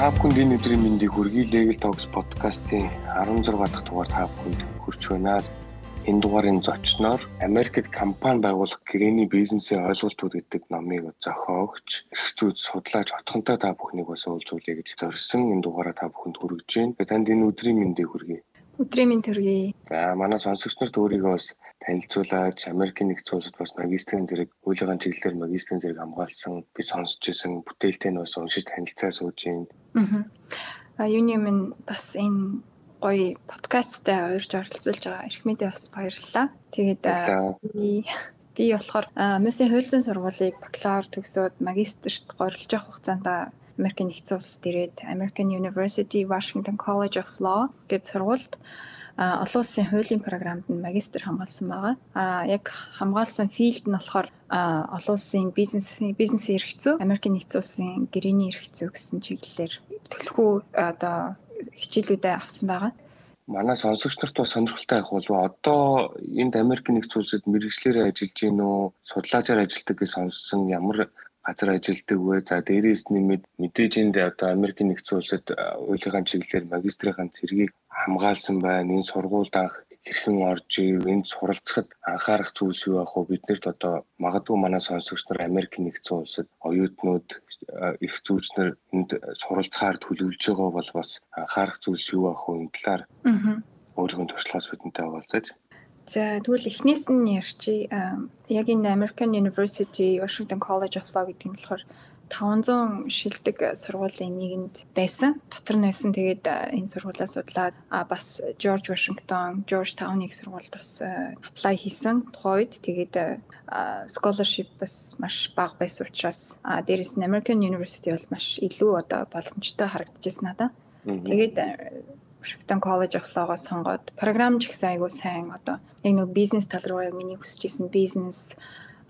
Та бүхэнд энэ өдрийн мэндийг хүргэе Legal Talks podcast-ийн 16 дахь дугаар та бүхэнд хүрч байна. Энэ дугаарын зочноор Америкт компани байгуулах гэрээний бизнесийн ойлголтууд гэдэг номыг зохиогч, эрх зүйд судлаач отхонтой та бүхнийг бас уулзуулъя гэж зорьсон энэ дугаараа та бүхэнд хүргэж байна. Танд энэ өдрийн мэндийг хүргэе. Өдрийн мэнд хүргэе. За манай сонсогч нарт өөрийгөө бас танилцуулаад Америкийн нэгдсэн улсад бас магистрийн зэрэг үйлгийн чиглэлээр магистрийн зэрэг хамгаалсан би сонсч ирсэн бүтээлтэй нь бас уншиж танилцаа сууж байна. Аа юуны минь бас энэ гоё подкасттай уурж оролцуулж байгаа эрх мэдээ бас баярлалаа. Тэгээд би би болохоор Мөсийн хуульзын сургуулийг бакалавр төгсөөд магистрт горилж явах хугацаанд Америкийн нэгдсэн улсад ирээд American University Washington College of Law гэж сургуульд олон улсын хуулийн програмд нь магистр хамгаалсан байгаа. А яг хамгаалсан филд нь болохоор олон улсын бизнес бизнесийн эрх зүй, Америкийн нэгдсэн улсын гэрээний эрх зүй гэсэн чиглэлээр төлхөө одоо хичээлүүдээ авсан байгаа манай сонсогч нарт бас сонирхолтой байх болов одоо энд Америкийн нэгдсэн улсад мэрэгчлэрээ ажиллаж гин үү судлаачаар ажилладаг гэж сонссон ямар газар ажилладаг вэ за дээрээс нэмээд мэдээж энд одоо Америкийн нэгдсэн улсад уулын чиглэлээр магистрийн цэргийг хамгаалсан байна. Энэ сургуульд анх хэрхэн орж ив, энд суралцахад анхаарах зүйлс юу байх вэ? Биднэрт одоо магадгүй манай сонсогч нар Америк нэгдсэн улсад оюутнууд эрх зүйчнэр энд суралцахаар төлөвлөж байгаа бол бас анхаарах зүйлс юу байх вэ? Энэ талаар өөрийнхөө туршлагаас бидэнтэй хаваалцаж. За тэгвэл эхнээс нь ярьчи. Яг энэ American University Washington College of Law гэдэг нь болохоор 500 шилдэг сургуулийн нэгэнд байсан. Дотор нь байсан. Тэгээд энэ сургуулаа судлаад бас George Washington, Georgetown их сургуульд бас apply хийсэн. Тухайн үед тэгээд scholarship бас маш бага байсан учраас дээрээс нь American University бол маш илүү одоо боломжтой харагдчихсан надад. Тэгээд Washington College of Law-го сонгоод програм ч гэсэн айгүй сайн одоо яг нэг бизнес тал руу яг миний хүсэж исэн бизнес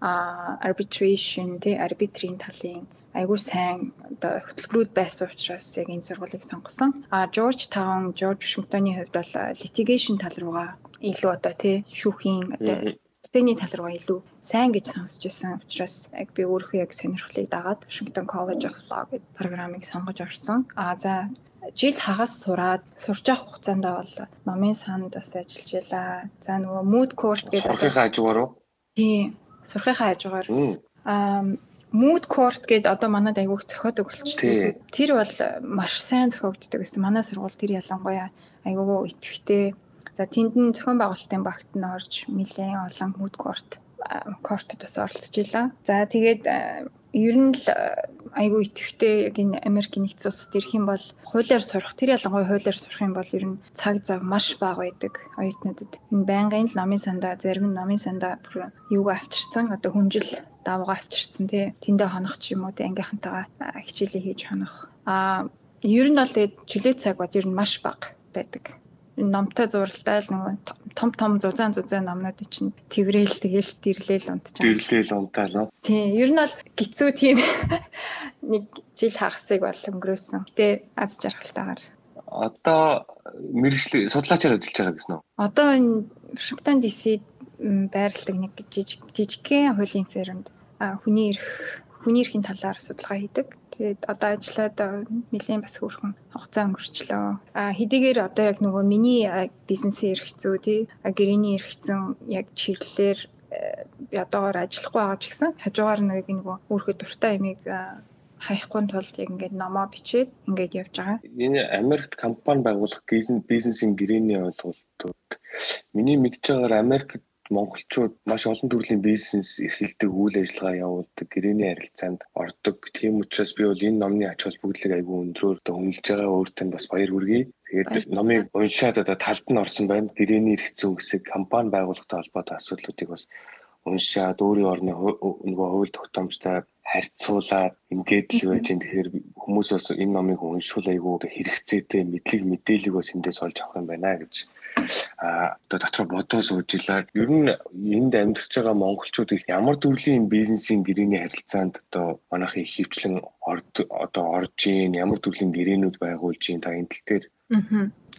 а arbitration тий арбитрийн талын айгүй сайн одоо хөтөлбөрүүд байсан учраас яг энэ сургуулийг сонгосон. А George Town, George Washington-ы хувьд бол litigation тал руугаа илүү одоо тий шүүхийн одоо Тэний тал руугаа илүү сайн гэж сонсч ирсэн учраас яг би өөрөө яг сонирхлыг дагаад Washington College of Law гэдэг програмыг сонгож орсон. А за жил хагас сураад сурч явах хугацаанд бол номын санд бас ажиллаж ялаа. За нөгөө mood court гэдэг сурахынхаа хажуугаар уу? Тий. Сурахынхаа хажуугаар. Аа mood court гээд одоо манад айгуух зохиодог болчихсон. Тэр бол маш сайн зохиогддог гэсэн. Манай сургууль тэр ялангуяа айгуу итгэвтэй. За тэнд нь зохион байгуулалтын багт нь орж нэлээд олон mood court кортод бас оролцож илаа. За тэгээд ер нь л айгүй итгэвтэй яг энэ Америкийн нэгдсэн улсад ирэх юм бол хуулиар сурах тэр ялангуяа хуулиар сурах юм бол ер нь цаг зав маш бага байдаг оюутнуудад. Энэ байнгын л номын сандаа зарим нь номын сандаа бүр юугаа авчирсан одоо хүнжил давгаа авчирсан тий. Тэндээ хонох ч юм уу тий ангийнхантайгаа хичээлээ хийж хонох. Аа ер нь бол тэгээд чөлөө цаг бод ер нь маш бага байдаг. Номтой зуралтай л нөгөө том том зузаан зузаан номнууд чинь тэрвэл тэгэл дэрлээл унтчих. Дэрлээл унтаал уу? Тийм. Ер нь бол гизүү тийм нэг жил хагасыг бол өнгөрөөсөн. Гэтэ аз жаргалтайгаар. Одоо мэрэгчлээ судлаачаар ажиллаж байгаа гэсэн үү? Одоо энэ Вашингтон ДС байрладаг нэг жижиг жижигхэн хуулийн фермд хүний эрх хүний эрхийн талаар судалгаа хийдэг. Тэгээд одоо ажиллаад нэлээд бас хөрхөн хугацаа өнгөрчлөө. А хэдийгээр одоо яг нөгөө миний бизнесийн эрх зүй тий гэрээний эрх зүйн яг чиглэлээр э, одоогоор ажиллахгүй байгаа ч гэсэн хажуугаар нэг нөгөө өөрхөд дуртай ямиг хаяхгүй тулд яг ингээд номоо бичээд ингээд явж байгаа. Энэ Америкт компани байгуулах бизнесийн гэрээний ойлголтууд миний мэдж байгаагаар Америкт монголчууд маш олон төрлийн бизнес эрхэлдэг үйл ажиллагаа явуулдаг гэрээний харилцаанд ордог. Тийм учраас би бол энэ номны ач холбогдлыг айгүй өндрөөр үнэлж байгаа өөртөө бас баяр хүргэе. Тэгээд номыг уншаад одоо талд нь орсон байна. Гэрээний эрх зүйн хэсэг компани байгууллагатай холбоотой асуудлуудыг бас уншаад өөрийн орны нөгөө хууль тогтоомжтой харьцуулаад ингээд л байж энэ тэгэхээр хүмүүс бас энэ номыг уншуул айгүй хэрэгцээтэй мэдлэг мэдээлэл бас эндээс олж авах юм байна гэж одоо дотор бодоо сууж илаа. Ер нь энд амьдарч байгаа монголчууд их ямар төрлийн бизнесийн гэрээний харилцаанд одоо манайх их хөвчлэн одоо орж ийн ямар төрлийн гэрээнүүд байгуулж ийн та энэ тал дээр.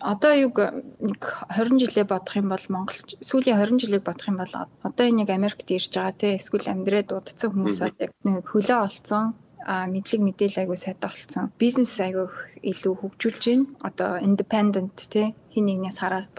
Одоо юг нэг 20 жилээ бодох юм бол Монгол сүүлийн 20 жилийг бодох юм бол одоо энэ нэг Америкт ирж байгаа те эсвэл амьдрээд удацсан хүмүүс бол яг нэг хөлөө олцсон мэдлэг мэдээлэл айгүй сайтай болсон. Бизнес айгүй илүү хөгжүүлж байна. Одоо independent тий хин нэгнээс хараад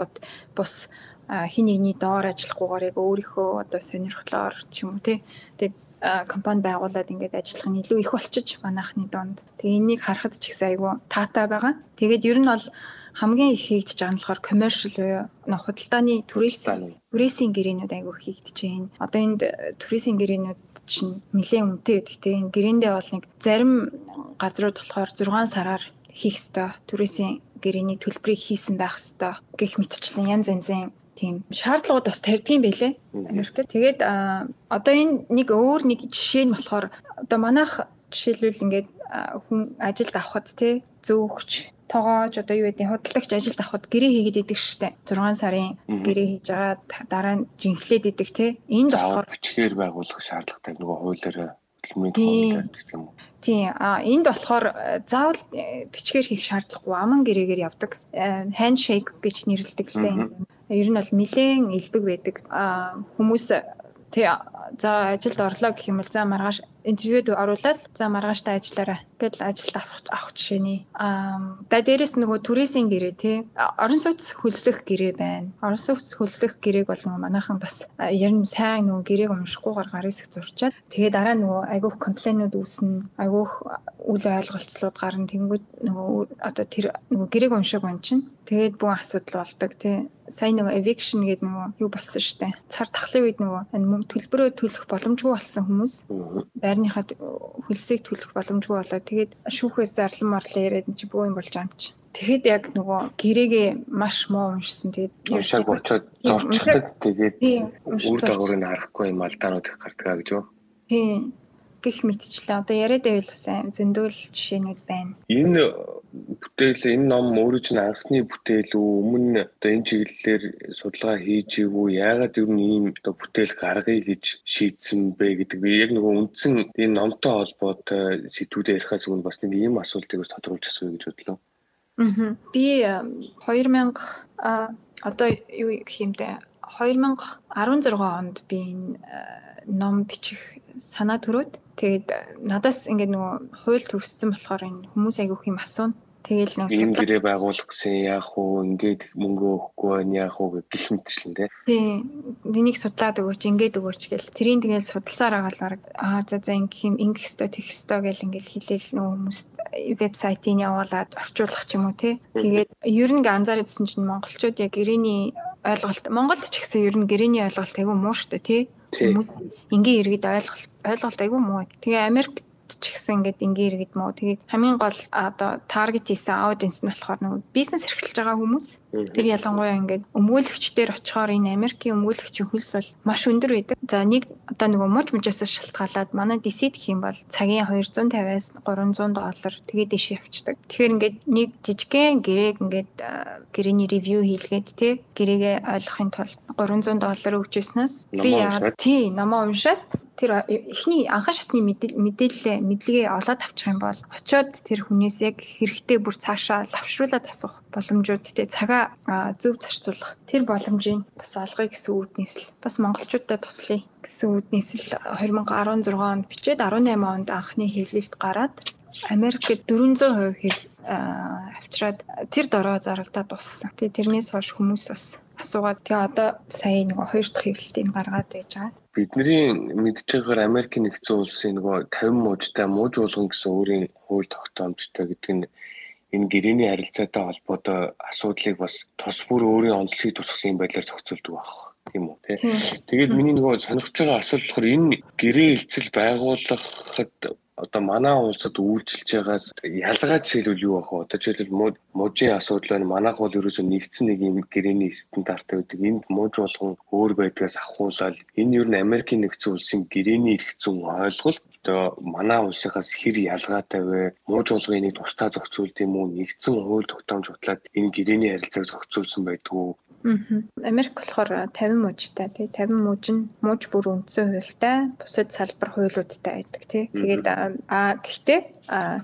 бус хин нэгний доор ажиллахгүйгээр яг өөрийнхөө одоо сонирхлоор ч юм уу тий тэгээд компани байгуулад ингээд ажиллах нь илүү их болчих манайхны донд. Тэгээ энийг харахад ч ихсэн айгүй таатай байгаа. Тэгээд ер нь бол хамгийн их хийгдэж байгаа нь болохоор commercial буюу худалдааны түрээсийн түрээсийн гэрээнүүд айгүй хийгдэж байна. Одоо энд түрээсийн гэрээнүүд чинь нэлээд үнэтэй байдаг тийм гэрэндээ бол нэг зарим газрууд болохоор 6 сараар хийх ёстой түрээсийн гэрээний төлбөрийг хийсэн байх ёстой гэх мэтчлэн янз янзын тийм шаардлагууд бас тавьдгийн байлээ. Америкт. Тэгээд одоо энэ нэг өөр нэг жишээ нь болохоор одоо манайх жишээлбэл ингээд хүн ажилд авахд те зөөгч тоогооч одоо юу гэдэг худалдагч ажилд авахд гэрээ хийгээд идэг штэ. 6 сарын гэрээ хийж байгаа дараа нь жинхлээд идэг те. Энд болохоор бичгээр байгуулах шаардлагатай нөгөө хуулиар хөдөлмөрийн тухай гэдэг юм уу? Тийм а энд болохоор заавал бичгээр хийх шаардлагагүй. Аман гэрээгээр явдаг. Handshake гэж нэрлэдэг л дээ. Ер нь бол нэлээд элбэг байдаг. Хүмүүс тий за ажилд орлоо гэх юм бол за маргааш интервьюд оруулаад за маргааштай ажиллаарай гэдэл ажилд авах авах жишээний аа да дээрэс нөгөө түрээсийн гэрээ тий. Орон сууц хөлслөх гэрээ байна. Орон сууц хөлслөх гэрээг бол нөгөө манайхан бас ер нь сайн нөгөө гэрээг уншихгүйгээр гар хэсэг зурчаад. Тэгээ дараа нөгөө айгүйх комплейнүүд үүснэ. Айгүйх үл ойлголцлууд гарна. Тэнгүүд нөгөө одоо тэр нөгөө гэрээг уншааг он чинь тэгээд бүх асуудал болдог тий сайн нөгөө eviction гэдэг нөгөө юу болсон штэ цар тахлын үед нөгөө мөнгө төлбөрөө төлөх боломжгүй болсон хүмүүс байрныхаа хөлсийг төлөх боломжгүй болоод тэгээд шүүхээс зарлан марлаа яриад чи бөө юм болж байгаа юм чи. Тэгэхэд яг нөгөө гэрээгээ маш муу уншсан. Тэгээд уншааг болчиход зорчдаг. Тэгээд үр дагаврыг харахгүй юм алдаанууд их гардаг гэж юу? Тийм гих мэтчлээ. Одоо яриад байвал бас зөндөл жишээнүүд байна. Энэ бүтээл энэ ном өөрөө чинь анхны бүтээл үү? Өмнө одоо энэ чиглэлээр судалгаа хийж ивүү? Яагаад ер нь ийм одоо бүтээл гаргая гэж шийдсэн бэ гэдэг. Би яг нөгөө үндсэн энэ номтой холбоотой сэдвүүдээ ярихаас өмнө бас нэг ийм асуултыг тодруулж асууя гэж бодлоо. Аа. Би 2000 одоо юу гэх юм бэ? 2016 онд би энэ ном бичих санаа төрөөд тэгээд надаас ингээд нөгөө хууль төгссөн болохоор энэ хүмүүс айгүйх юм асууна. Тэгэл нэг ийм гэрээ байгуулах гэсэн яах уу ингээд мөнгө өгөхгүй байна яах уу гэх мэтчлэн тий. Тий. Энийг судлаад өгөөч ингээд өгөөч гэл тэрийг тэгэл судалсаар агаал баг аа за за ингэх юм ингэх ёстой тэгэх ёстой гэл ингээд хэлээл нөө хүмүүс вебсайтыг явуулаад орчуулах ч юм уу тий. Тэгээд ер нь анзаарчихсан чинь монголчууд яг гэрээний ойлголт Монголд ч гэсэн ер нь гэрээний ойлголт айгүй муу штэ тий хүмүүс энгийн иргэд ойлголт ойлголт айгүй муу. Тэгээ Америк ч гэсэн ингээд ингээ иргэд мó. Тэгээд хамгийн гол одоо таргет хийсэн аудиенс нь болохоор нөгөө бизнес эрхэлж байгаа хүмүүс. Тэр ялангуяа ингээд өмгөөлөгчдөр очихоор энэ Америкийн өмгөөлөгчийн хөлс бол маш өндөр байдаг. За нэг одоо нөгөө мууч мужаас шалтгаалаад манай DC гэх юм бол цагийн 250-аас 300 доллар тэгээд дэш явцдаг. Тэгэхээр ингээд нэг жижигхэн гэрээг ингээд гэрээний ревю хийлгээд тий гэрээгээ ойлгохын тулд 300 доллар өгчээснээс би яагаад тий номоо уншаад тэр эхний анхан шатны мэдээлэл мэдлэгээ олоод авчих юм бол очиод тэр хүнээс яг хэрэгтэй бүр цаашаа лавшруулад асуух боломжууд тэ цагаа зөв зарцуулах тэр боломжийг бас олгоё гэсэн үүднээс л бас монголчуудад туслая гэсэн үүднээс л 2016 онд бичээд 18 онд анхны хэвлэлд гараад Америкт 400% хэл авчираад тэр дороо зарагдаад дууссан. Тэгээ тэрнээс хойш хүмүүс бас асуугаад тэгээ одоо сая нэг хоёр дахь хэвлэлтийг гаргаад байж байгаа бидний мэдж байгаагаар Америк нэгдсэн улсын нөгөө 50 мужтай мууж уулган гэсэн өөрийн хууль тогтоомжтой гэдэг нь энэ гэрээний харилцаатай холбоотой асуудлыг бас тус бүр өөрийн онцлогийг тусгасан байдлаар зохицуулдаг байх тийм үү тий. Тэгээд миний нөгөө сонирхож байгаа асуулт болохоор энэ гэрээ хэлцэл байгуулахад одоо манай улсад үйлчилж байгаас ялгаад жишээлбэл юу байх вэ? Одоо жишээлбэл мужийн асуудал байна. Манайх бол ерөөсөө нэгдсэн нэг юм гэрээний стандарттай байдаг. Энд муж болгон өөр байдгаас ахуулаад энэ ер нь Америкийн нэгдсэн улсын гэрээний эрх зүйн ойлголт одоо манай улсынхаас хэр ялгаатай вэ? Мууж болгон энийг тусдаа зохицуулд юм уу? Нэгдсэн хууль тогтоомж хутлаад энэ гэрээний харилцааг зохицуулсан байдгүй Америк болохоор 50 мужтай тий 50 муж нь муж бүр үндсэн хуультай бусад салбар хуулиудтай байдаг тий. Тэгээд а гэхдээ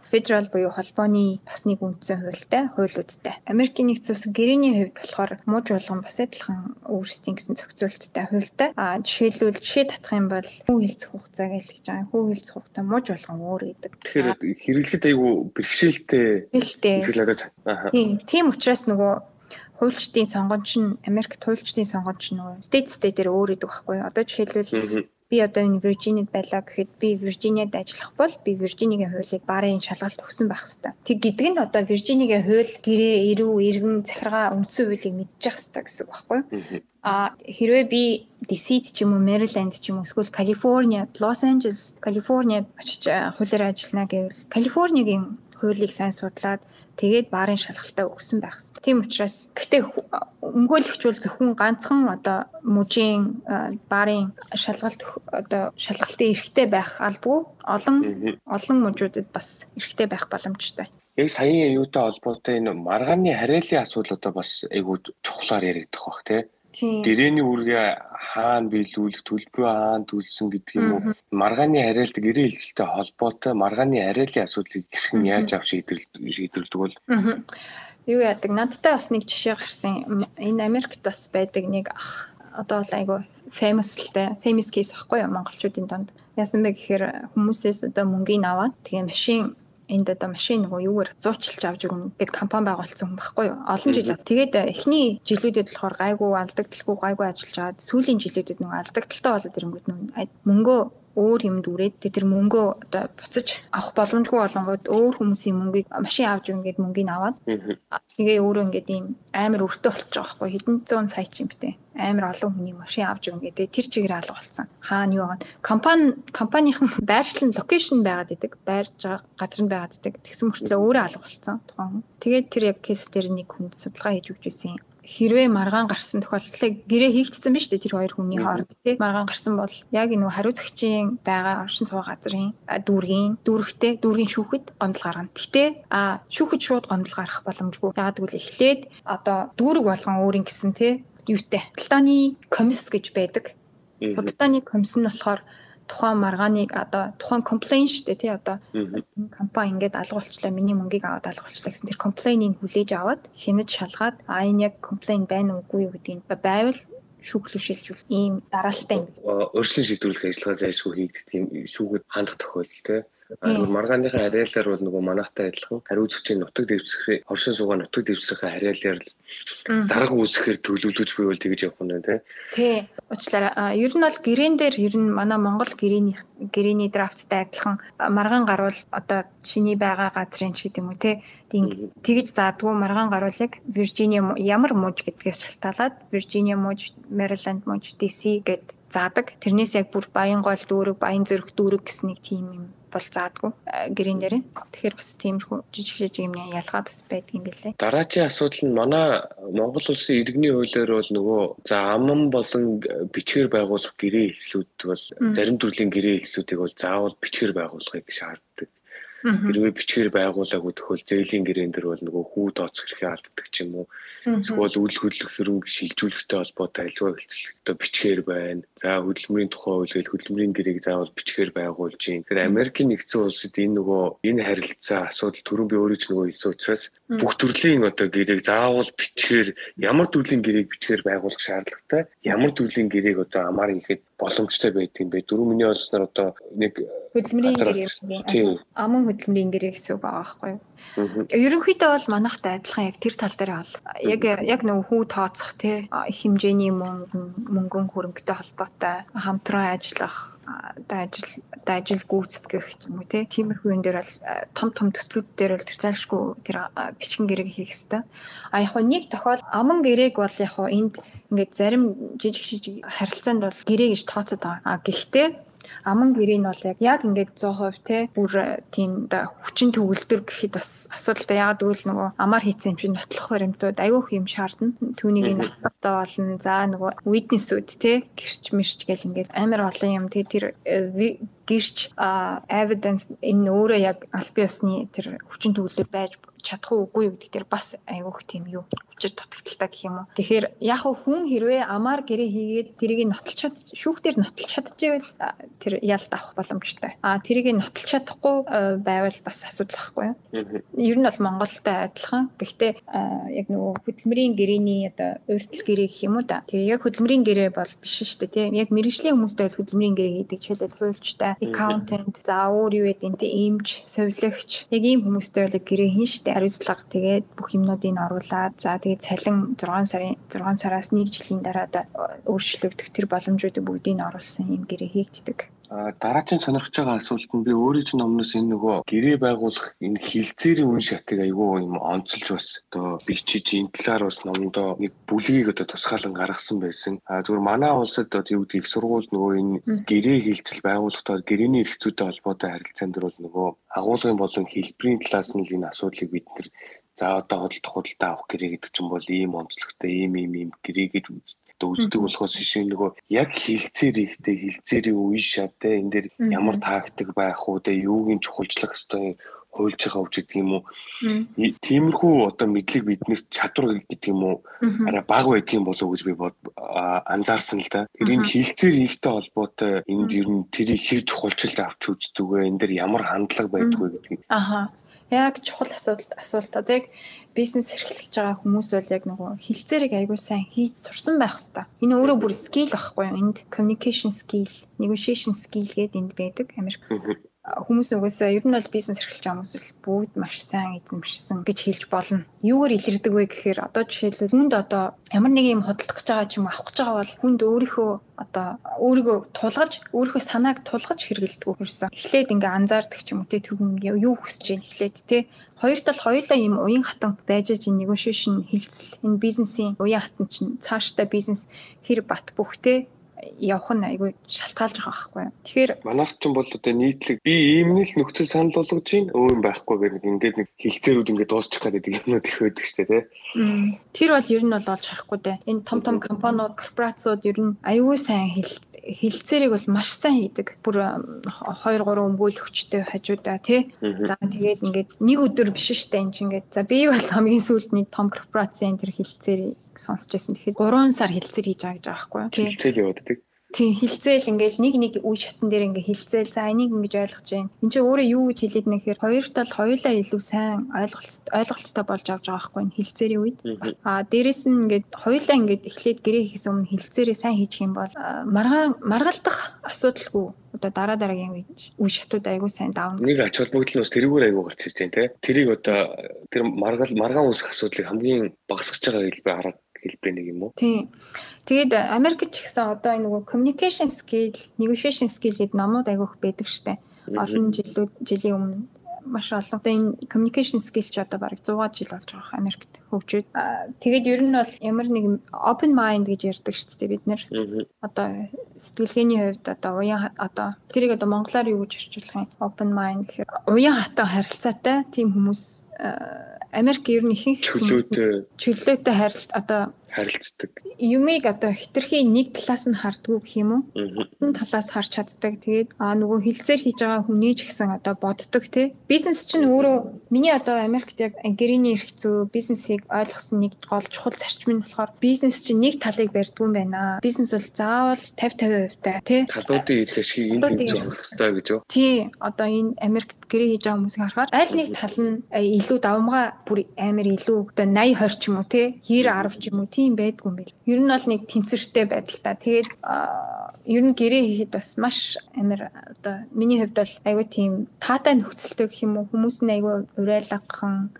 федерал буюу холбооны бас нэг үндсэн хуультай хуулиудтай. Америкийн нэгдсэн улсын гэрээний хувьд болохоор муж болгон бас адилхан өөрсдийн гэсэн зохицуулттай хуультай. А жишээлбэл жишээ татах юм бол хүү хилцэх хугацааг л гэж байгаа. Хүү хилцэх хугацаа муж болгон өөр гэдэг. Тэгэхээр хэрэглэхэд айгүй бэрхшээлтэй. Бэрхшээлтэй. Тийм учраас нөгөө хуульчдын сонгонч нь Америкт хуульчдын сонгонч нь нөгөө state state-ээр өөр идэг байхгүй? Одоо жишээлбэл би одоо энэ Виржиниуд байлаа гэхэд би Виржиниад ажиллах бол би Виржинигийн хуулийг барын шалгалт өгсөн байх хэвээр. Тэг гэдэг нь одоо Виржинигийн хууль гэрээ, эрүү, иргэн, захиргаа үндсэн хуулийг мэдчих хэвээр гэсэн үг байхгүй? А хэрвээ би DC-д ч юм уу Maryland ч юм уу эсвэл Калифорниа, Лос Анжелес, Калифорниад очиж хуулиар ажиллана гэвэл Калифорнигийн хуулийг сайн судлаад тэгээд баарын шалгалтаа өгсөн байх хэрэгтэй. Тийм учраас гэхдээ өмгөөлөгчүүл зөвхөн ганцхан одоо мужийн баарын шалгалт одоо шалгалтын эрхтэй байх албагүй олон олон мужуудад бас эрхтэй байх боломжтой. Яг саяын юутай холбоотой энэ маргааны хариалын асуудлуудаа бас айгүй чухлаар яригдах бах тий Гэрээний үүргээ хаана биелүүлэх, төлбөрөө хаана төлсөн гэдэг юм уу? Маргааны хариалт гэрээ хэлцэлтэй холбоотой маргааны хариалын асуудлыг хэрхэн яаж авч шийдвэрлэдэг бол юу яадаг? Надтай бас нэг жишээ гарсан. Энэ Америкт бас байдаг нэг ах одоо бол айгу famous л те famous case ахгүй юу монголчуудын донд. Яасан бэ гэхээр хүмүүсээс одоо мөнгөний аваад тэгээ машин энд одоо машин нөгөө юугаар зуучилж авч өгнө гэд компани байгуулсан хүн байхгүй юу. Олон жил. Тэгээд эхний жилүүдэд болохоор гайгүй алдагдaltaгүй гайгүй ажиллаж аваад сүүлийн жилүүдэд нөгөө алдагдaltaй болоод ирэнгүүт нөгөө мөнгөө өөр юм дүүрээд тэр мөнгөө одоо буцаж авах боломжгүй болонгод өөр хүмүүсийн мөнгийг машин авч ингээд мөнгийг аваад тэгээ өөрөө ингээд ийм амар өртөө болчих жоох байхгүй хэдэн зуун сая ч юм бтэ амар олон хүний машин авч өгнө гэдэг тэр чигээр алга болсон. Хаана юу байгаа компани компанийн байршлын локейшн байгаад идэг. Байрж байгаа газар нь байгаад идэг. Тэгсэн мөртлөө өөрөө алга болсон тухайн. Тэгээд тэр яг кейс дээр нэг хүнд судалгаа хийж өгч байсан хэрвээ маргаан гарсан тохиолдолд гэрээ хийгдсэн биз дээ тэр хоёр хүний хооронд тий маргаан гарсан бол яг энэ хариуцагчийн байгаа оршин суугын газрын дүүргийн дүүрэгтэй дүүргийн шүүхэд гомдол гаргана. Гэтэ а шүүхэд шууд гомдол гарах боломжгүй. Ягаад гэвэл эхлээд одоо дүүрэг болгон өөрийн гэсэн тий юутай. Худалдааны комисс гэж байдаг. Худалдааны комисс нь болохоор тухайн маргааныг одоо тухайн комплейн шүү дээ тий одоо. Компани ингээд алга болчлаа миний мөнгийг аваад алга болчлаа гэсэн. Тэр комплейнийг хүлээж аваад хянаж шалгаад а энэ яг комплейн байна уугүй юу гэдгийг байвал шүүхлүү шилжүүл ийм дараалалтай юм. Өөрчлөн шийдвэрлэх ажиллагаа зайлшгүй хийгдэх тийм шүүхэд хандах тохиолдол тий маргааныхаа хариалаар бол нөгөө манайхтай адилхан хариуцагчийн нутаг дэвсгэрээ хоршин суугаа нутаг дэвсгэрийн хариалаар л зарга үүсгэхээр төлөвлөж буй бол тэгж явах нь тий. Тий. Уучлаарай. Ер нь бол гэрээн дээр ер нь манай Монгол гэрээний гэрээний драфттай адилхан маргаан гарвал одоо чиний байгаа газрын ч гэдэг юм уу тий. Тэгж заадгүй маргаан яг Виржиниа ямар мууж гэдгээс шалтгаалаад Виржиниа мууж, Мэриленд мууж, DC гэд заадаг. Тэрнээс яг бүр баян гол дүүрэг, баян зүрх дүүрэг гэсэн нэг тийм юм бол заадгүй гэрэн дээр. Тэгэхээр бас тиймэрхүү жижиг жижиг юмны ялгаа бас байдаг юм билээ. Дараагийн асуудал нь манай Монгол улсын иргэний хуулиар бол нөгөө за аман болон бичгээр байгуулах гэрээ хэлслүүд бол зарим төрлийн гэрээ хэлслүүдийг бол заавал бичгээр байгуулахыг шаарддаг. Хэрвээ бичгээр байгуулаагүй тохиол зээлийн гэрээн дээр бол нөгөө хүү тооцох хэрэг алддаг ч юм уу. Эсвэл үйл хөдлөх хөрөнгө шилжүүлэхтэй холбоотой альва хэлцэлтэй бичгээр байна. За хөдөлмөрийн тухай үйлгээл хөдөлмөрийн гэрээг заавал бичгээр байгуулж юм. Тэгэхээр Америкийн нэгдсэн улсад энэ нөгөө энэ харилцаа асуудал түрүүн би өөрөө ч нөгөө хэлсэн учраас бүх төрлийн одоо гэрээг заавал бичгээр ямар төрлийн гэрээг бичгээр байгуулах шаардлагатай. Ямар төрлийн гэрээг одоо амаар хийхэд боломжтой байдаг юм бэ? Дөрөв миний олсноор одоо нэг хөдөлмөрийн гэрээ аман хөдөлмөрийн гэрээ гэсэн үг байгаа байхгүй юу? Ерөнхийдөө бол манайхтай адилхан яг тэр тал дээр бол яг яг нэг хүү тооцох те хэмжээний мөнгө мөнгөн хөрөнгөтэй холбоотой хамтран ажиллах одоо ажил одоо ажил гүйцэтгэх юм уу тиймэрхүү юм дээр бол том том төслүүд дээр бол тэр зайлшгүй тэр бичгэн гэрээг хийх хэрэгтэй. А яг нэг тохиол аман гэрээг бол яг энд ингээд зарим жижиг жижиг харилцаанд бол гэрээ гэж тооцоод байгаа. А гэхдээ аман гэрээ нь бол яг яг ингээд 100% те бүр э, тийм да хүчин төгөлдөр гэхэд бас асуудалтай ягаад гэвэл нөгөө амар хийцэн юм шиг нотлох баримтууд айгүйх юм шаардна. Түүнийг энэ хаттай болно. За нөгөө witness-үүд те гэрч мэрч гэл ингээд амар олон юм те тэр э, гэрч evidence энэ өөрөө яг аль бие усны тэр хүчин төгөлдөр байж чадах уугүй юу гэдэг тэр бас айгүйх тийм юу авчир дутагдaltaа гэх юм уу. Тэгэхээр яг хүн хэрвээ амаар гэрээ хийгээд тэрийг нотолч чад шүүхтэр нотолч чадчихвэл тэр ялд авах боломжтой. А тэрийг нотолч чадахгүй байвал бас асуудал байхгүй юу? Ер нь бол Монголтой адилхан. Гэхдээ яг нөгөө хөдөлмөрийн гэрээний одоо урьдчил гэрээ гэх юм уу да. Тэр яг хөдөлмөрийн гэрээ бол биш шүү дээ тийм. Яг мэрэгжлийн хүмүүстэй бол хөдөлмөрийн гэрээ хийдэг жишээлбэл хуульчтай, accountant, за өөр юу гэдэг энэ эмч, совилогч яг ийм хүмүүстэй бол гэрээ хийн штэ хариуцлага тэгээд бүх юмнуудыг оруулаад за тэгээд цалин 6 сарын 6 сараас 1 жилийн дараа өөрчлөгдөх тэр боломжуудыг бүгдийг оруулсан юм гэрээ хийгддэг. А дараагийн сонирхож байгаа асуулт нь би өөрийн чинь номноос энэ нөгөө гэрээ байгуулах энэ хилцээрийн үн шатыг айгүй юм онцолж бас одоо бичиж энэ талаар бас номдоо нэг бүлгийг одоо тусгаалan гаргасан байсан. А зүгээр манай улсад одоо юу гэдэг их сургууль нөгөө энэ гэрээ хилцэл байгуулахдаа гэрээний эрхцүүтэй холбоотой харилцаан дээр бол нөгөө агуулгын болон хэлбэрийн талаас нь энэ асуудлыг бид нэр за одоо хөдөлтөх худалдаа авах гэрээ гэдэг чинь бол ийм онцлогтой ийм ийм ийм гэрээ гэж үздэг. Болохоос шиг нөгөө яг хилцээр ихтэй хилцээрийн үе шатаа энэ дээр ямар тактик байх уу те юуг нь чухалчлах ёстой хуйлж байгаа үг гэдэг юм уу. Тиймэрхүү одоо мэдлэг биднэрт чадвар гэдэг юм уу? Арай бага байдгийн болов уу гэж би анзаарсан л да. Тэр энэ хилцээр хийхтэй холбоотой энд ер нь тэрийг хэр чухалчилж авч үздэг вэ? Энэ дээр ямар хандлага байдг вэ гэдгийг. Яг чухал асуудал асуулт. Одоо яг бизнес эрхлэж байгаа хүмүүс бол яг нөгөө хилцээрийг аягүй сайн хийж сурсан байх хэвээр. Энэ өөрөө бүр скил байхгүй юу? Энд communication skill, negotiation skill гэдэг энд байдаг. Америк хүмүүс угаасаа ер нь бол бизнес эрхэлж байгаа хүмүүс л бүгд маш сайн эзэмшсэн гэж хэлж болно. Юугаар илэрдэг вэ гэхээр одоо жишээлбэл хүнд одоо ямар нэг юм хөдөлгөх гэж байгаа ч юм авах гэж байгаа бол хүнд өөрийнхөө одоо өөрийгөө тулгаж өөрийнхөө санааг тулгаж хэрэгэлдэг гэсэн. Эхлээд ингээ анзаардаг ч юм уу те түгэн юу хүсэж байна эхлээд те Хоёр тал хоёулаа ийм уян хатан байж энэ negotiation хилцэл энэ бизнесийн уян хатан чинь цаашдаа бизнес хэр бат бөхтэй явах нь айгүй шалтгаалж байгаа байхгүй. Тэгэхээр манайх ч юм бол одоо нийтлэг би ийм л нөхцөл санал болгож байна. Өө юм байхгүй гэдэг ингээд нэг хилцээрүүд ингээд дуусчих гэдэг юмнууд их байдаг шүү дээ тий. Тэр бол ер нь бол олж харахгүй дээ. Энэ том том компаниуд, корпорациуд ер нь айгүй сайн хилцээрийг бол маш сайн хийдэг. Бүр 2 3 өмгөөл хүчтэй хажуудаа тий. За тэгээд ингээд нэг өдөр биш штэ энэ чинь ингээд за би бол хамгийн сүүлд нэг том корпорацийн тэр хилцээрийг сонсч байсан. Тэгэхээр 3 сар хилцээр хийж байгаа гэж байгаа байхгүй юу? Хилцээл явууддаг. Тийм хилцээл ингээл нэг нэг үе шатн дээр ингээ хилцээл за энийг ингэж ойлгож байна. Энд чинь өөрөө юу гэж хэлээд нэхэр хоёр тал хоёулаа илүү сайн ойлголт ойлголттой болж авч байгаа байхгүй энэ хилцээрийн үед. Аа дээрэс нь ингээд хоёулаа ингээд эхлээд гэрээ хийхээс өмнө хилцээрээ сайн хийчих юм бол маргаан маргалдах асуудалгүй одоо дараа дараагийн үе шатууд айгүй сайн давна. Нэг ач холбогдол нь бас тэрүүгээр айгүй гарч ирж байна те. Тэрийг одоо тэр маргал маргаан үүсэх асуудлыг хамгийн багасгаж байгаа хэлбэр арга хэлбэр нэг юм уу? Тийм. Тэгээд Америкт ч гэсэн одоо энэ нөгөө communication skill, negotiation skill гэдэг номууд айгүйх байдаг штэ. Олон жилүүд жилийн өмнө маш олон. Одоо энэ communication skill ч одоо бараг 100 жил болж байгаа Америкт хөгжөөд. Тэгээд ер нь бол ямар нэг open mind гэж ярьдаг шүү дээ бид нэр. Одоо сэтгэлгээний хувьд одоо уян одоо тэрийг одоо монголоор юу гэж орчуулах юм? Open mind гэхээр уян хатан харилцаатай тийм хүмүүс Америк ер нь ихэнх чөлөөтэй. чөлөөтэй харилт одоо харилцдаг. Юмыг одоо хитрхи нэг талаас нь хардггүй гэх юм уу? Хүн талаас харж чаддаг. Тэгээд аа нөгөө хилцээр хийж байгаа хүний ч гэсэн одоо боддог тий. Бизнес чинь өөрөө миний одоо Америкт яг гэрээний эрх зүй бизнесийг ойлгосон нэг гол чухал зарчим нь болохоор бизнес чинь нэг талыг барьдгүй юм байна. Бизнес бол заавал 50 50% таа тий. Талуудын эрх ашиг энд тэмцэх хэрэгтэй гэж юу? Тий. Одоо энэ Америкт гэрээ хийж байгаа хүмүүсийг харахаар аль нэг тал нь илүү давмгай бүр амар илүү одоо 80 20 ч юм уу тий 90 10 ч юм уу тийм байдгүй юм бэл. Ер нь бол нэг тэнцвэртэй байдал та. Тэгээд ер нь гэрээ хийхэд бас маш амар одоо миний хувьд бол айгүй тийм таатай нөхцөлтэй гэх юм уу хүмүүс нь айгүй урайлгахан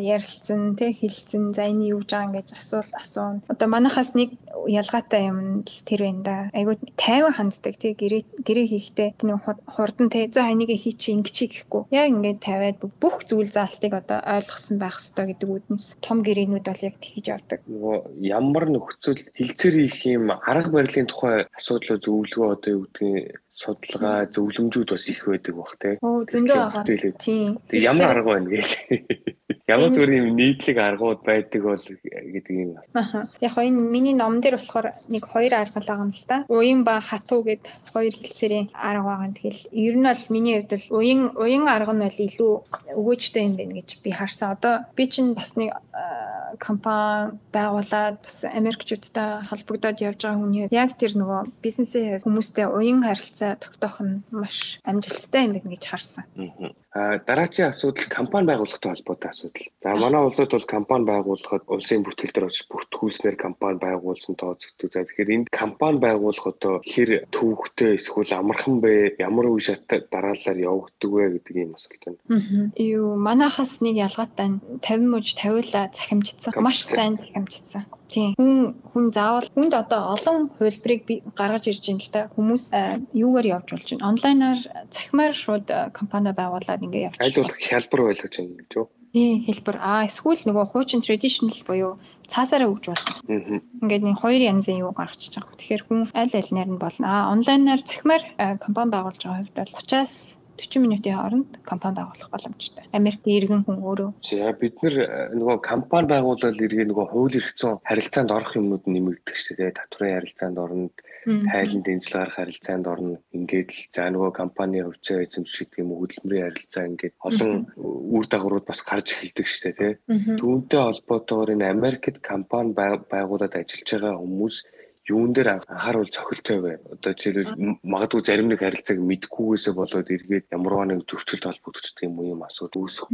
ярилцсан тий хэлцэн за энэ юу гэж байгаа ингэж асуул асуун. Одоо манайхаас нэг ялгаатай юм л тэр байна да. Айгүй тайван ханддаг тий гэрээ гэрээ хийхдээ нэг хурдан тий за энийг хий чи ингэ чи гэхгүй. Яг ингээд тавиад бүх зүйл заалтыг одоо ойлгосон байх хэрэгтэй гэдэг үднэс том гэрээнүүд бол яг тэгж явдаг. Нөгөө ямар нөхцөл хилцээр их юм арга барилын тухай асуудлууд зөвлөгөө одоо юу гэдгийг судалгаа зөвлөмжүүд бас их байдаг бах те. Оо зөндөө байгаа. Тийм. Ямар арга байна гээл. Ямар зүгээр юм нийтлэг аргууд байдаг бол гэдэг юм. Аа. Яг энэ миний ном дээр болохоор нэг хоёр арга л байгаа юм л да. Уян ба хатуу гэд хоёр хэлцээрийн арга байгаа. Тэгэл ер нь бол миний хувьд бол уян уян арга нь бол илүү өгөөжтэй юм байна гэж би харсан. Одоо би чинь бас нэг компани байгуулад бас Америкчуудтай холбогдоод явж байгаа хүний яг тэр нөгөө бизнесийн хүмүүстэй уян харилцаа тогтоох нь маш амжилттай юм байна гэж харсан. Дараачийн асуудал компани байгуулахтай холбоотой асуудал. За манай улсад бол компани байгуулахад улсын бүртгэл дээр очиж бүртгүүлснээр компани байгуулсан тооцогддог. За тэгэхээр энд компани байгуулах одоо хэр төвөгтэй эсвэл амархан бэ? Ямар үе шат дараалалаар явагддаг вэ гэдэг ийм асуулт байна. Юу манайхаас нэг ялгаатай 50 мууж 50-ла захимжсан. Маш сайн захимжсан. Тийм. Хүн хүн заавал хүнд одоо олон хувилбарыг гаргаж ирж байна л да. Хүмүүс юугаар явж болж байна? Онлайнаар цахимаар шууд компани байгуулад ингээ явж. Аль болох хялбар байлгаж байна гэж юу? Тийм, хэлбэр. Аа, эсвэл нөгөө хуучин traditional буюу цаасаараа өгж болно. Ингээд нэг хоёр янзын юу гаргачихж байгаа. Тэгэхээр хүн аль алинаар нь болно. Аа, онлайнаар цахимаар компани байгуулж байгаа хувьд бол 30-аас 40 минутын хооронд компани байгуулах боломжтой. Америкт иргэн хүн өөрөө. За бид нар э, нөгөө компани байгуулалт иргэн нөгөө хууль эрх зүйн харилцаанд орох юмнууд нэмэгдэх шүү дээ. Татврын харилцаанд орно, тайлан дэнцэл гарах харилцаанд орно. Ингээд л за нөгөө компани хөвцөө эзэмших гэдэг юм уу хөдөлмөрийн харилцаа ингээд олон үр дагаврууд бас гарч эхэлдэг шүү дээ. Түүнтэй холбоотойгоор энэ Америкт компани байгуулад ажиллаж байгаа хүмүүс юун дээр анхааруул цохилтой бай. Одоо жишээлбэл магадгүй зарим нэг харилцааг мэдгүйгээсээ болоод эргээд ямарваа нэг зөрчилд холбогдчихдаг юм уу юм асуудал үүсэх.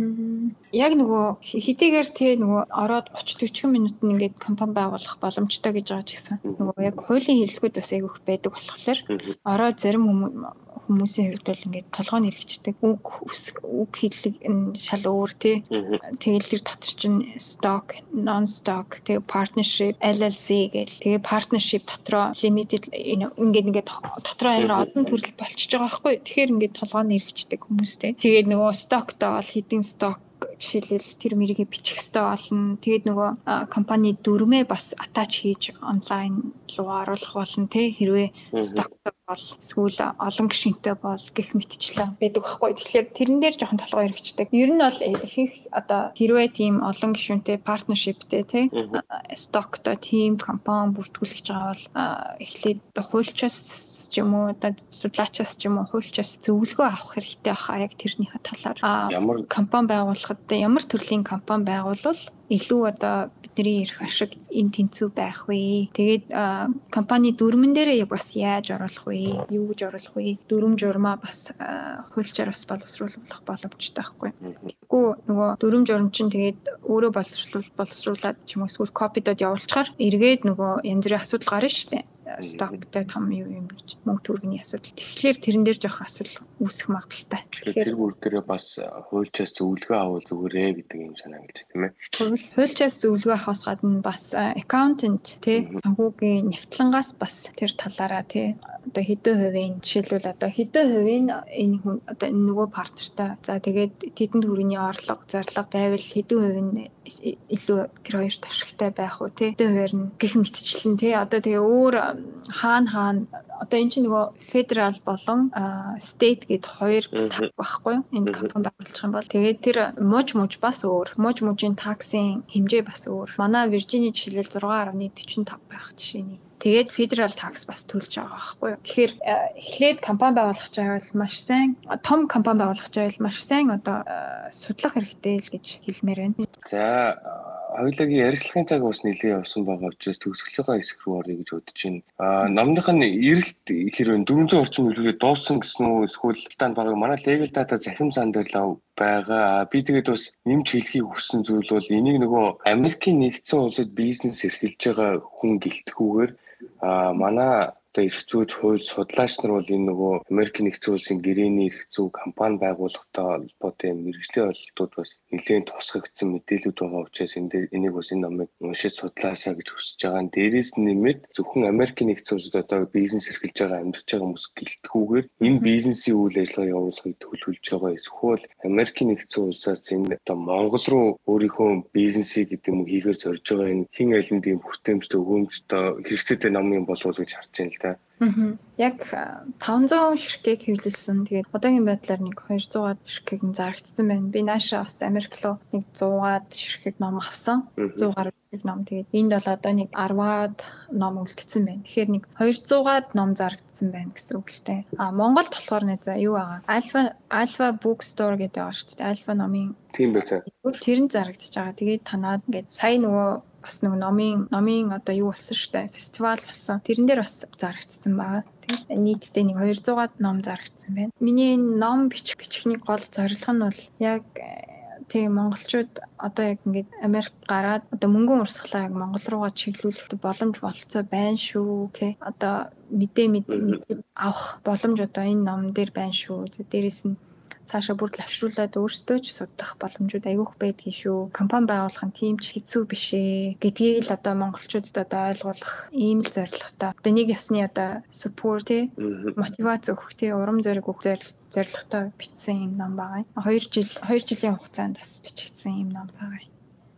Яг нөгөө хэдийгээр те нөгөө ороод 30 40 минутанд ингээд компани байгуулах боломжтой гэж байгаа ч гэсэн нөгөө яг хуулийн хэлэлгүүд бас айгүйх байдаг болохоор ороод зарим хүмүүс хүмүүсийн хувьд бол ингээд толгойн хэрэгждэг үг үг хэллэг шал өөр тий. Тэгэл тэр дотор чинь stock, non stock, тэгээ partnership, LLC гэл тэгээ partnership дотроо limited ингээд ингээд дотроо амар олон төрөл болчихж байгаа байхгүй. Тэгэхээр ингээд толгойн хэрэгждэг хүмүүстэй. Тэгээд нөгөө stockтой бол хэдин stock жишээлбэл тэр мэрийг бичих хэрэгтэй болно. Тэгээд нөгөө компани дүрмээ бас attach хийж онлайн руу оруулах болно те хэрвээ стоктой бол эсвэл олон гишүүнтэй бол гих мэтчлээ байдаг байхгүй. Тэгэхээр тэрэн дээр жоохон толгой хэрэгждэг. Ер нь бол ихэнх одоо хэрвээ тийм олон гишүүнтэй партнершиптэй те стоктой тийм компани бүртгүүлж байгаа бол эхлээд хуульчаас ч юм уу одоо судлаачаас ч юм уу хуульчаас зөвлөгөө авах хэрэгтэй баха яг тэрнийхээ талаар. Ямар компани байгуулахад ямар төрлийн компани байгуулвал илүү одоо бидний эрх ашиг энэ тэнцүү байх вэ? Тэгээд компани дүрмэн дээрээ бас яаж оруулах вэ? Юу гэж оруулах вэ? Дүрм журмаа бас хуульчаар бас боловсруулах боломжтой байхгүй. Тэгэхгүй нөгөө дүрм журм чинь тэгээд өөрөө боловсруулах боловсруулад ч юм уу эсвэл копидод явуулчихаар эргээд нөгөө янз бүрийн асуудал гарна шүү дээ стоктой том юу юм гэж мөнгө төгрөгийн асуудал. Тэгэхээр тэрэн дээр жоох асуудал үүсэх магадaltaй. Тэгэхээр тэр бүр дээрээ бас хуульчаас зөвлөгөө авах зүгээрээ гэдэг юм санаа гэж тийм ээ. Хуульчаас зөвлөгөө авахаас гадна бас accountant тий санхүүгийн нягтлангаас бас тэр талаараа тий одоо хэдэн хувийн жишээлбэл одоо хэдэн хувийн энэ хүн одоо нөгөө партнертай за тэгээд тэдэнд хүрээний орлого зарлага байвал хэдэн хувийн илүү тэр хоёрт ашигтай байх уу тий хэдэн хувиар нь гих мэтчлэн тий одоо тэгээ өөр хаана хаана одоо эн чинь нөгөө федерал болон стейт гэд хоёр таг байхгүй энэ компани байгуулчих юм бол тэгээд тэр мууж мууж бас өөр. Мууж муужийн таксын хэмжээ бас өөр. Манай Виржини жишээлбэл 6.45 байх жишээний. Тэгээд federal tax бас төлж байгаа байхгүй юу. Тэгэхээр эхлээд компани байгуулах чаавал маш сайн. Том компани байгуулах чаавал маш сайн одоо судлах хэрэгтэй л гэж хэлмээр байна. За хоёулагийн ярилцлагын цаг бас нэлээд явсан байгаа учраас төгсгөлийн хэсэг рүү орё гэж бодож байна. Аа номных нь эрэлт хэрвээ 400 орчим хэлбэрээр дууссан гэсэн үү эсвэл тань баг манай legal data захим сан дээр л байгаа. Би тэгээд бас нэмж хэлхийг хүссэн зүйл бол энийг нөгөө Америкийн нэгдсэн улсад бизнес эрхэлж байгаа хүн гэлтгүүгээр а манай одоо эрх зүйч хууль судлаач нар бол энэ нөгөө Америк нэгдсэн улсын гэрээний эрх зүй компани байгуулахтай холбоотой мэрэгжлийн ойлголтууд бас нэлээд тусгагдсан мэдээлүүд байгаа учраас энийг бас энэ номыг уншиж судлаасаа гэж хүсэж байгаа. Дээрээс нэмээд зөвхөн Америк нэгдсэн улсад одоо бизнес эрхэлж байгаа амьдарч байгаа хүмүүс гэлтгүүгээр энэ бизнесийн үйл ажиллагаа явуулахыг төлөвлөж байгаа. Эсвэл Америк нэгдсэн улсаас энэ одоо Монгол руу өөрийнхөө бизнесийг гэдэг юм хийхээр зорж байгаа энэ хин аль нэг тийм хүртээмжтэй өгөөмжтэй хэрэгцээтэй юм болов уу гэж харж байна л. Яг 500 ширхгийг хэвлүүлсэн. Тэгээд одоогийн байдлаар нэг 200-аад ширхгийг нь зарагдсан байна. Би нааша бас Америк руу нэг 100-аад ширхэг ном авсан. 100 гаруй ном. Тэгээд энд бол одоо нэг 10-аад ном үлдсэн байна. Тэгэхээр нэг 200-аад ном зарагдсан байна гэсэн үг л дээ. А Монголд болохоор нэ за юу байгаа? Alpha Alpha Bookstore гэдэг байгаа шүү дээ. Alpha номын Тийм байцаа. Тэр нь зарагдчихж байгаа. Тэгээд танаад ингээд сая нөгөө бас нэг номын номын одоо юу болсон штэ фестивал болсон. Тэрэн дээр бас зарагдсан байгаа. Тэгээд нийтдээ нэг 200-аад ном зарагдсан байна. Миний ном бичих бичихний гол зорилго нь бол яг тийм монголчууд одоо яг ингээд Америк гараад одоо мөнгөн урсгалаа яг Монгол руугаа чиглүүлэх боломж болцоо байна шүү тий одоо мэдээ мэдээ авах боломж одоо энэ ном дээр байна шүү. Дээрээс нь цаашаа бүр лавшруулад өөрсдөө ч судах боломжууд айгүйх байдгийн шүү. Компани байгуулах нь тийм ч хэцүү биш ээ гэдгийг л одоо монголчуудад одоо ойлгуулах ийм л зорилготой. Одоо нэг ясны одоо support тий мотивац өгөх тий урам зориг өгөх зорилготой бичсэн юм ном байгаа. 2 жил 2 жилийн хугацаанд бас бичигдсэн юм ном байгаа.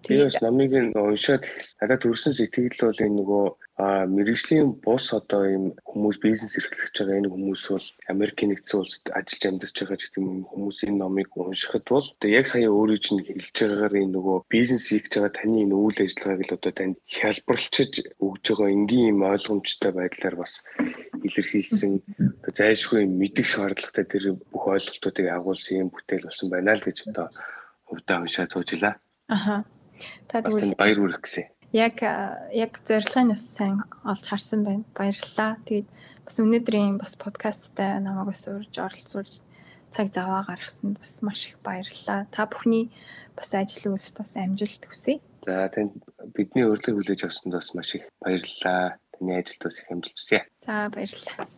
Тэгээс намыг уншаад надад төрсэн сэтгэл бол энэ нөгөө а мэрэгжлийн бус одоо ийм хүмүүс бизнес эрхлэж байгаа энэ хүмүүс бол Америкийн нэгдсэн улсад ажиллаж амьдарч байгаа гэдэг юм хүмүүсийн номыг уншихад бол яг сая өөрөө чинь хэлж байгаагаар энэ нөгөө бизнес хийж байгаа таны энэ үйл ажиллагааг л одоо танд хялбарлчиж өгж байгаа энгийн юм ойлгомжтой байдлаар бас илэрхийлсэн зайлшгүй мэдих шаардлагатай тэр бүх ойлголтуудыг агуулсан юм бүтээл болсон байна л гэж одоо хувьдаа уншаад суужлаа. Аха. Та тэгвэл баяр хүрэх гэсэн яг яг зорилгыг бас сайн олж харсан байна. Баярлалаа. Тэгээд бас өнөөдрийн бас подкасттай намайг бас урьж оролцуулж цаг заваа гаргасанд бас маш их баярлалаа. Та бүхний бас ажил үйлс бас амжилт хүсье. За танд бидний урилгыг хүлээж авсанд бас маш их баярлалаа. Таны ажилд бас их амжилт хүсье. За баярлалаа.